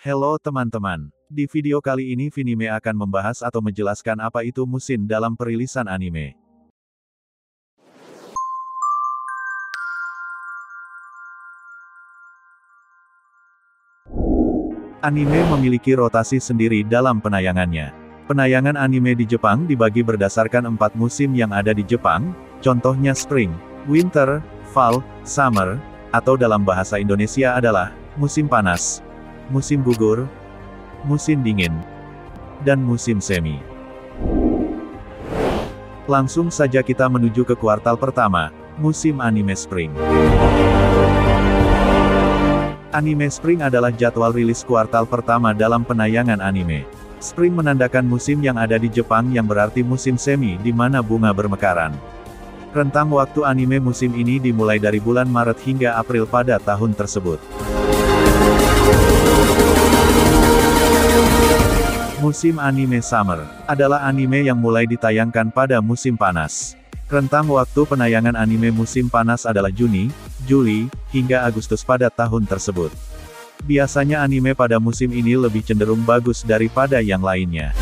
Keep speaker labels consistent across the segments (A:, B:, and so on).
A: Hello teman-teman. Di video kali ini Vinime akan membahas atau menjelaskan apa itu musim dalam perilisan anime. Anime memiliki rotasi sendiri dalam penayangannya. Penayangan anime di Jepang dibagi berdasarkan empat musim yang ada di Jepang, contohnya spring, winter, fall, summer, atau dalam bahasa Indonesia adalah musim panas, musim gugur, musim dingin, dan musim semi. Langsung saja kita menuju ke kuartal pertama, musim anime spring. Anime Spring adalah jadwal rilis kuartal pertama dalam penayangan anime. Spring menandakan musim yang ada di Jepang yang berarti musim semi di mana bunga bermekaran. Rentang waktu anime musim ini dimulai dari bulan Maret hingga April pada tahun tersebut. Musim anime summer adalah anime yang mulai ditayangkan pada musim panas. Rentang waktu penayangan anime musim panas adalah Juni, Juli, hingga Agustus pada tahun tersebut. Biasanya anime pada musim ini lebih cenderung bagus daripada yang lainnya.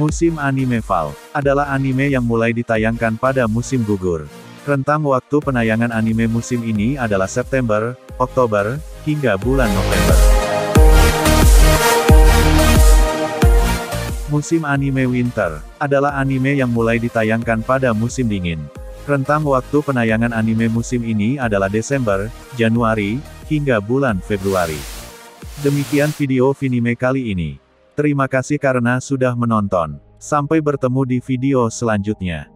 A: Musim anime fall adalah anime yang mulai ditayangkan pada musim gugur. Rentang waktu penayangan anime musim ini adalah September, Oktober, hingga bulan November. Musim anime winter adalah anime yang mulai ditayangkan pada musim dingin. Rentang waktu penayangan anime musim ini adalah Desember, Januari, hingga bulan Februari. Demikian video Vinime kali ini. Terima kasih karena sudah menonton. Sampai bertemu di video selanjutnya.